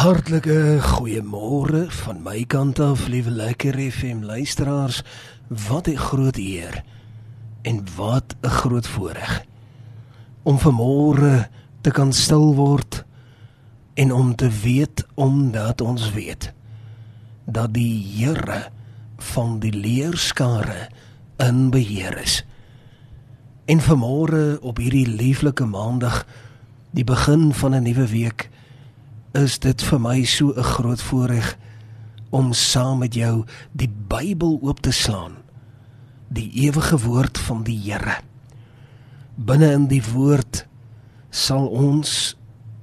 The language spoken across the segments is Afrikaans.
Hartlike goeiemôre van my kant af, liewe lekker FM luisteraars. Wat 'n groot eer en wat 'n groot voorreg om vanmôre te kan stil word en om te weet omdat ons weet dat die Here van die leerskare in beheer is. En vanmôre op hierdie lieflike maandag, die begin van 'n nuwe week, is dit vir my so 'n groot voorreg om saam met jou die Bybel oop te slaan. Die ewige woord van die Here. Binne in die woord sal ons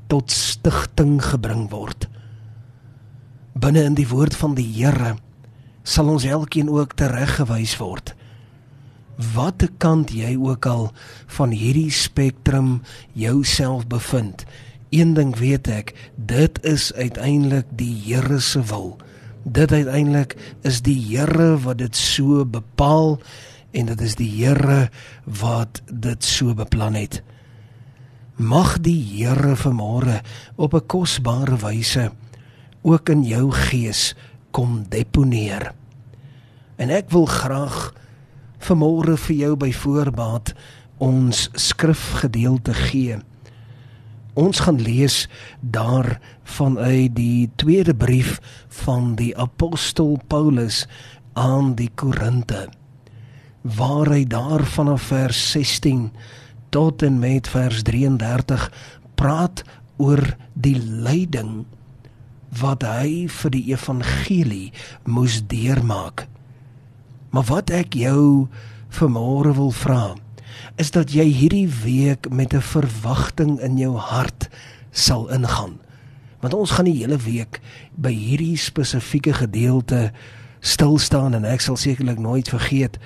tot stigting gebring word. Binne in die woord van die Here sal ons elkeen ook tereggewys word. Watter kant jy ook al van hierdie spektrum jouself bevind, een ding weet ek, dit is uiteindelik die Here se wil. Dit uiteindelik is die Here wat dit so bepaal en dit is die Here wat dit so beplan het. Mag die Here vanmôre op 'n kosbare wyse ook in jou gees kom deponeer. En ek wil graag vanmôre vir jou by voorbaat ons skrifgedeelte gee. Ons gaan lees daar vanuit die tweede brief van die apostel Paulus aan die Korinte waar hy daar vanaf vers 16 tot en met vers 33 praat oor die lyding wat hy vir die evangelie moes deurmaak. Maar wat ek jou vanmôre wil vra, is dat jy hierdie week met 'n verwagting in jou hart sal ingaan. Want ons gaan die hele week by hierdie spesifieke gedeelte stil staan en ek sal sekerlik nooit vergeet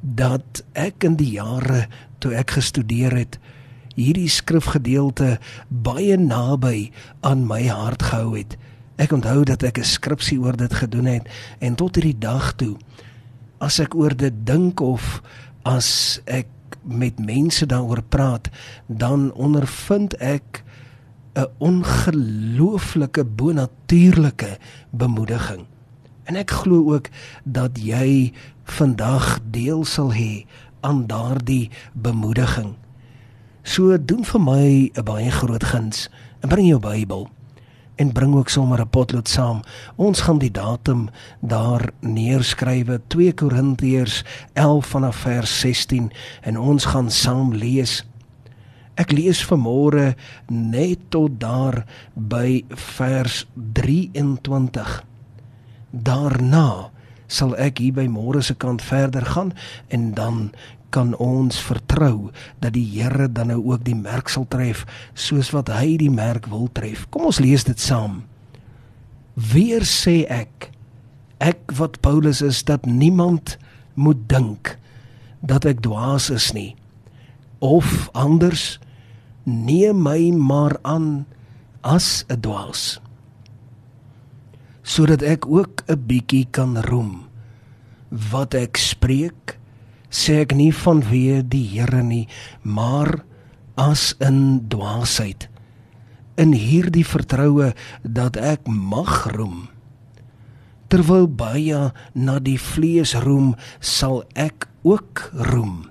dat ek in die jare toe ek gestudeer het hierdie skrifgedeelte baie naby aan my hart gehou het. Ek onthou dat ek 'n skripsie oor dit gedoen het en tot hierdie dag toe as ek oor dit dink of as ek met mense daaroor praat, dan ondervind ek 'n ongelooflike bonatuurlike bemoediging. En ek glo ook dat jy vandag deel sal hê aan daardie bemoediging. So doen vir my 'n baie groot guns en bring jou Bybel en bring ook sommer 'n potlood saam. Ons gaan die datum daar neerskrywe 2 Korintiërs 11 vanaf vers 16 en ons gaan saam lees. Ek lees vanmôre net tot daar by vers 23. Daarna sal ek hier by môre se kant verder gaan en dan kan ons vertrou dat die Here dan nou ook die merk sal tref soos wat hy die merk wil tref. Kom ons lees dit saam. Weer sê ek ek wat Paulus is dat niemand moet dink dat ek dwaas is nie of anders neem my maar aan as 'n dwaas sodat ek ook 'n bietjie kan roem wat ek spreek sê ek nie vanweë die Here nie, maar as in dwaasheid. In hierdie vertroue dat ek mag roem. Terwyl baie na die vlees roem, sal ek ook roem.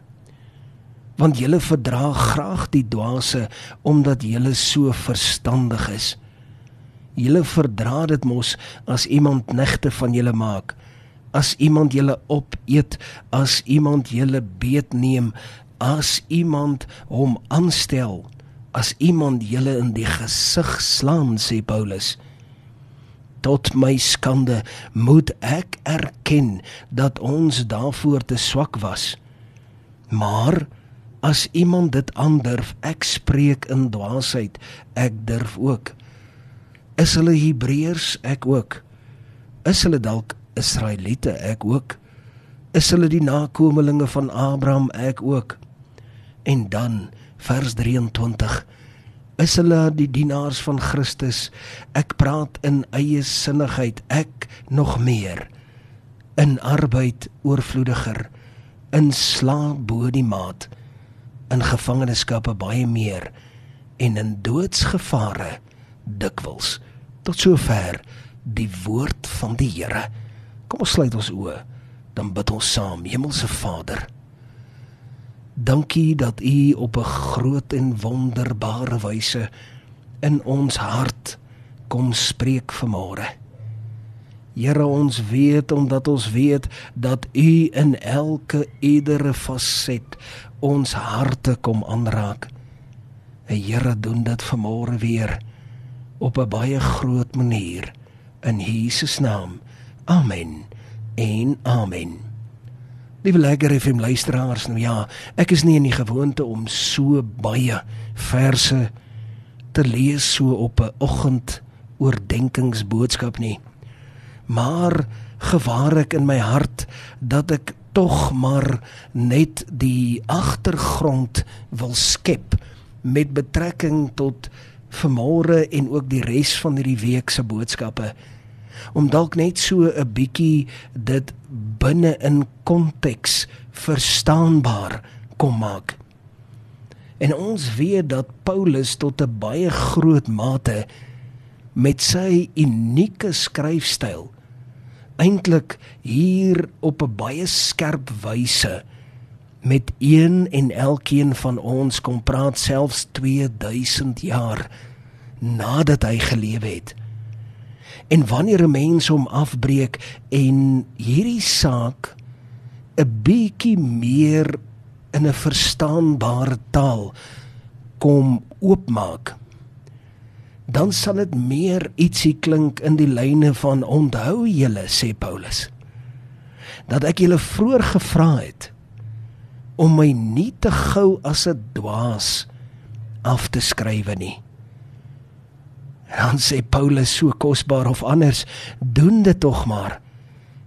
Want julle verdra graag die dwaase omdat julle so verstandig is. Julle verdra dit mos as iemand negte van julle maak as iemand julle opeet, as iemand julle beetneem, as iemand hom aanstel, as iemand julle in die gesig slaan, sê Paulus. Tot my skande moet ek erken dat ons daarvoor te swak was. Maar as iemand dit aandurf, ek spreek in dwaasheid, ek durf ook. Is hulle Hebreërs ek ook? Is hulle dalk Israeliete ek ook. Is hulle die nakommelinge van Abraham ek ook. En dan vers 23 is hulle die dienaars van Christus. Ek praat in eie sinnigheid ek nog meer. In arbeid oorvloediger in slaap bo die maat in gevangenskappe baie meer en in doodsgevare dikwels. Tot sover die woord van die Here. Kom ons sluit ons oë, dan bid ons saam. Hemelse Vader, dankie dat U op 'n groot en wonderbare wyse in ons hart kom spreek vanmôre. Here ons weet omdat ons weet dat U in elke iedere faset ons harte kom aanraak. En Here doen dit vanmôre weer op 'n baie groot manier in Jesus naam. Amen. En amen. Liewe lekker FM luisteraars, nou ja, ek is nie in die gewoonte om so baie verse te lees so op 'n oggend oordenkingsboodskap nie. Maar gewaar ek in my hart dat ek tog maar net die agtergrond wil skep met betrekking tot vanmôre en ook die res van hierdie week se boodskappe om dalk net so 'n bietjie dit binne in konteks verstaanbaar kom maak. En ons weet dat Paulus tot 'n baie groot mate met sy unieke skryfstyl eintlik hier op 'n baie skerp wyse met een en elkeen van ons kom praat selfs 2000 jaar nadat hy geleef het. En wanneer 'n mens hom afbreek en hierdie saak 'n bietjie meer in 'n verstaanbare taal kom oopmaak, dan sal dit meer ietsie klink in die lyne van onthou julle sê Paulus dat ek julle vroeër gevra het om my nie te gou as 'n dwaas af te skrywe nie. Dan sê Paulus so kosbaar of anders, doen dit tog maar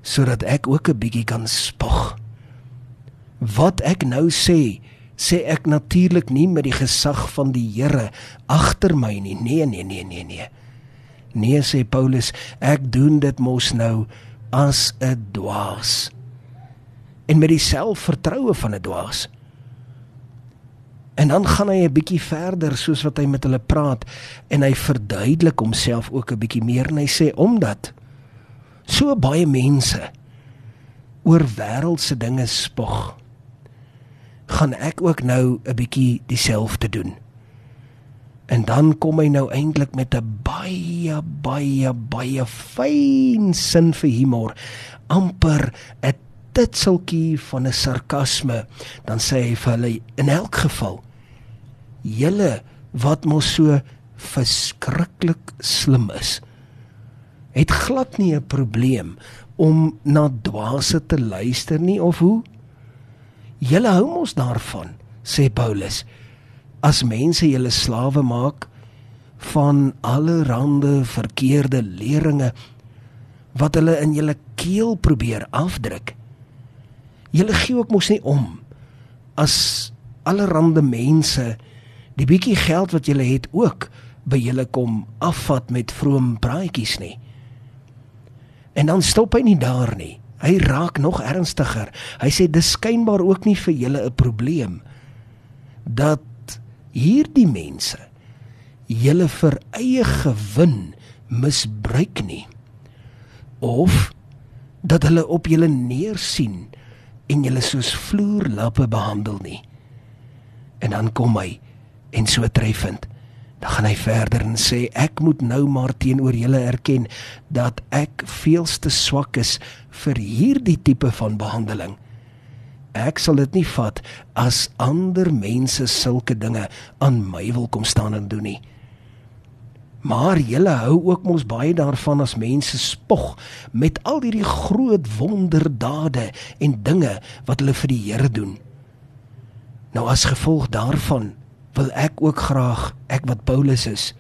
sodat ek ook 'n bietjie kan spog. Wat ek nou sê, sê ek natuurlik nie met die gesag van die Here agter my nie. Nee, nee, nee, nee, nee. Nee sê Paulus, ek doen dit mos nou as 'n dwaas en met die selfvertroue van 'n dwaas. En dan gaan hy 'n bietjie verder soos wat hy met hulle praat en hy verduidelik homself ook 'n bietjie meer en hy sê omdat so baie mense oor wêreldse dinge spog gaan ek ook nou 'n bietjie dieselfde doen. En dan kom hy nou eintlik met 'n baie baie baie fyn sin vir humor amper 'n titseltjie van 'n sarkasme, dan sê hy vir hulle in elk geval: "Julle wat mos so verskriklik slim is, het glad nie 'n probleem om na dwaase te luister nie of hoe? Julle hou mos daarvan," sê Paulus, "as mense julle slawe maak." van allerhande verkeerde leringe wat hulle in julle keel probeer afdruk. Julle gee ook mos nie om as allerhande mense die bietjie geld wat julle het ook by julle kom afvat met vroom praatjies nie. En dan stop hy nie daar nie. Hy raak nog ernstiger. Hy sê dis skynbaar ook nie vir julle 'n probleem dat hierdie mense julle vir eie gewin misbruik nie of dat hulle op julle neersien en julle soos vloerlappe behandel nie. En dan kom hy en so treffend. Dan gaan hy verder en sê ek moet nou maar teenoor julle erken dat ek veelste swak is vir hierdie tipe van behandeling. Ek sal dit nie vat as ander mense sulke dinge aan my wil kom staan en doen nie. Maar julle hou ook mos baie daarvan as mense spog met al hierdie groot wonderdade en dinge wat hulle vir die Here doen. Nou as gevolg daarvan wil ek ook graag, ek wat Paulus is,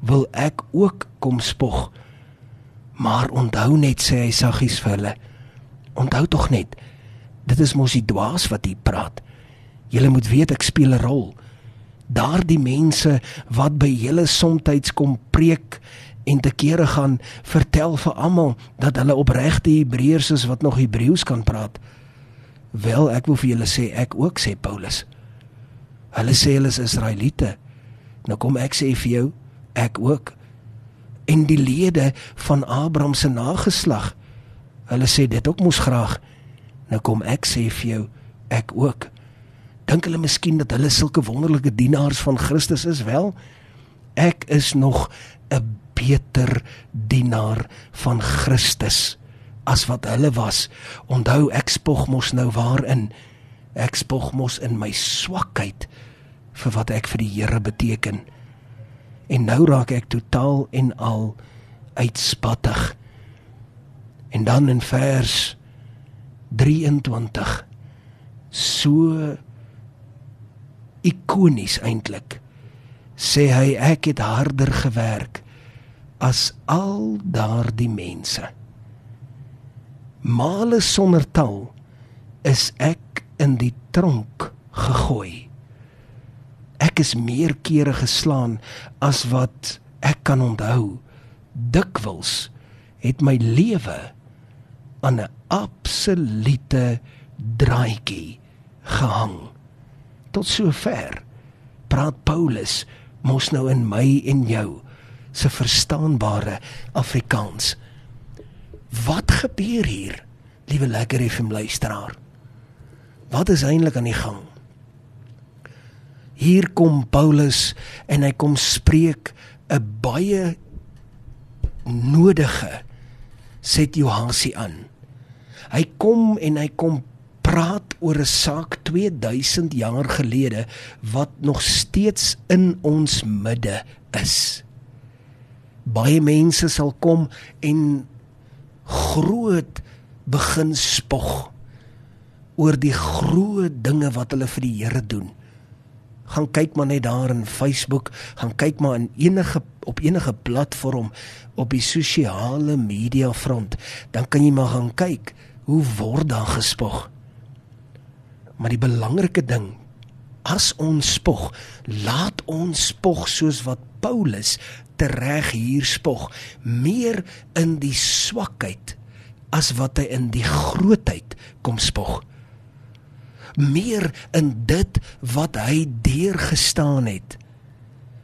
wil ek ook kom spog. Maar onthou net sê hy saggies vir hulle. Onthou tog net, dit is mos die dwaas wat hier praat. Julle moet weet ek speel 'n rol daardie mense wat by julle soms kom preek en te kere gaan vertel vir almal dat hulle opregte Hebreërs is wat nog Hebreëus kan praat. Wel, ek wil vir julle sê ek ook sê Paulus. Hulle sê hulle is Israeliete. Nou kom ek sê vir jou, ek ook. en die lede van Abraham se nageslag. Hulle sê dit ook mos graag. Nou kom ek sê vir jou, ek ook. Dink hulle miskien dat hulle sulke wonderlike dienaars van Christus is wel? Ek is nog 'n beter dienaar van Christus as wat hulle was. Onthou ek spog mos nou waarin ek spog mos in my swakheid vir wat ek vir die Here beteken. En nou raak ek totaal en al uitspattig. En dan in vers 23 so ikonies eintlik sê hy ek het harder gewerk as al daardie mense. Male sonder tal is ek in die tronk gegooi. Ek is meer kere geslaan as wat ek kan onthou. Dikwels het my lewe aan 'n absolute draaitjie gehang tot sover praat Paulus mos nou in my en jou se verstaanbare Afrikaans. Wat gebeur hier, liewe lekker FM luisteraar? Wat is eintlik aan die gang? Hier kom Paulus en hy kom spreek 'n baie nodige set Johansie aan. Hy kom en hy kom praat oor 'n saak 2000 jaar gelede wat nog steeds in ons midde is. Baie mense sal kom en groot begin spog oor die groot dinge wat hulle vir die Here doen. Gaan kyk maar net daar in Facebook, gaan kyk maar in enige op enige platform op die sosiale media front, dan kan jy maar gaan kyk hoe word daar gespog. Maar die belangrike ding as ons spog, laat ons spog soos wat Paulus tereg hier spog, meer in die swakheid as wat hy in die grootheid kom spog. Meer in dit wat hy deurgestaan het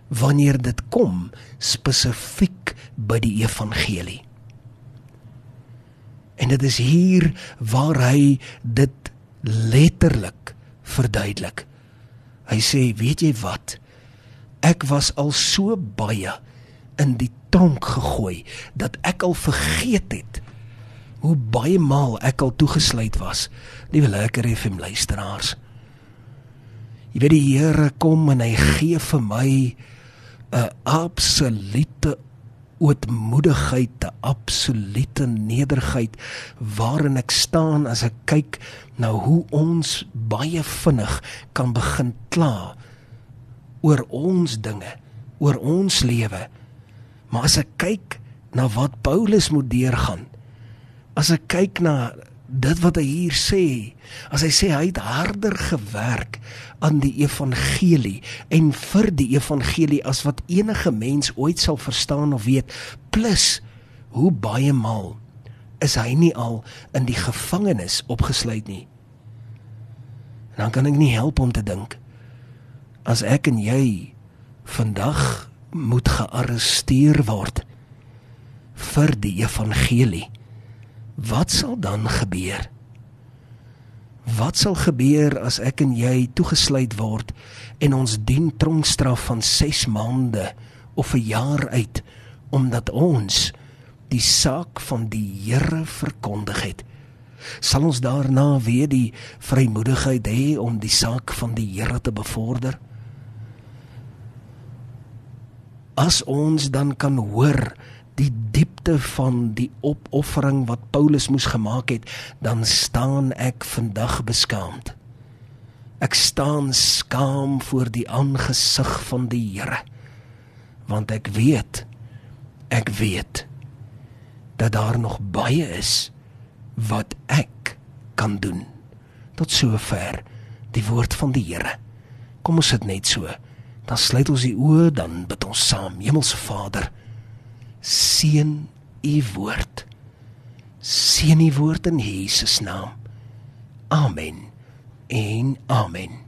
wanneer dit kom spesifiek by die evangelie. En dit is hier waar hy dit letterlik verduidelik. Hy sê, weet jy wat? Ek was al so baie in die tronk gegooi dat ek al vergeet het hoe baie maal ek al toegesluit was. Liewe lekker FM luisteraars. Jy weet die Here kom en hy gee vir my 'n absolute ootmoedigheid, 'n absolute nederigheid waarin ek staan as ek kyk na hoe ons baie vinnig kan begin kla oor ons dinge, oor ons lewe. Maar as ek kyk na wat Paulus moet deurgaan, as ek kyk na dit wat hy hier sê, as hy sê hy het harder gewerk aan die evangelie en vir die evangelie as wat enige mens ooit sal verstaan of weet, plus hoe baie maal is hy nie al in die gevangenis opgesluit nie. En dan kan ek nie help om te dink as ek en jy vandag moet gearresteer word vir die evangelie wat sal dan gebeur? Wat sal gebeur as ek en jy toegesluit word en ons dien tronkstraf van 6 maande of 'n jaar uit omdat ons die saak van die Here verkondig het? Sal ons daarna weer die vrymoedigheid hê om die saak van die Here te bevorder? As ons dan kan hoor die diepte van die opoffering wat Paulus moes gemaak het, dan staan ek vandag beskaamd. Ek staan skaam voor die aangesig van die Here. Want ek weet, ek weet dat daar nog baie is wat ek kan doen. Tot sover die woord van die Here. Kom ons sit net so. Dan sluit ons die oë, dan bid ons saam. Hemelse Vader, seën u woord. Seën u woord in Jesus naam. Amen. En amen.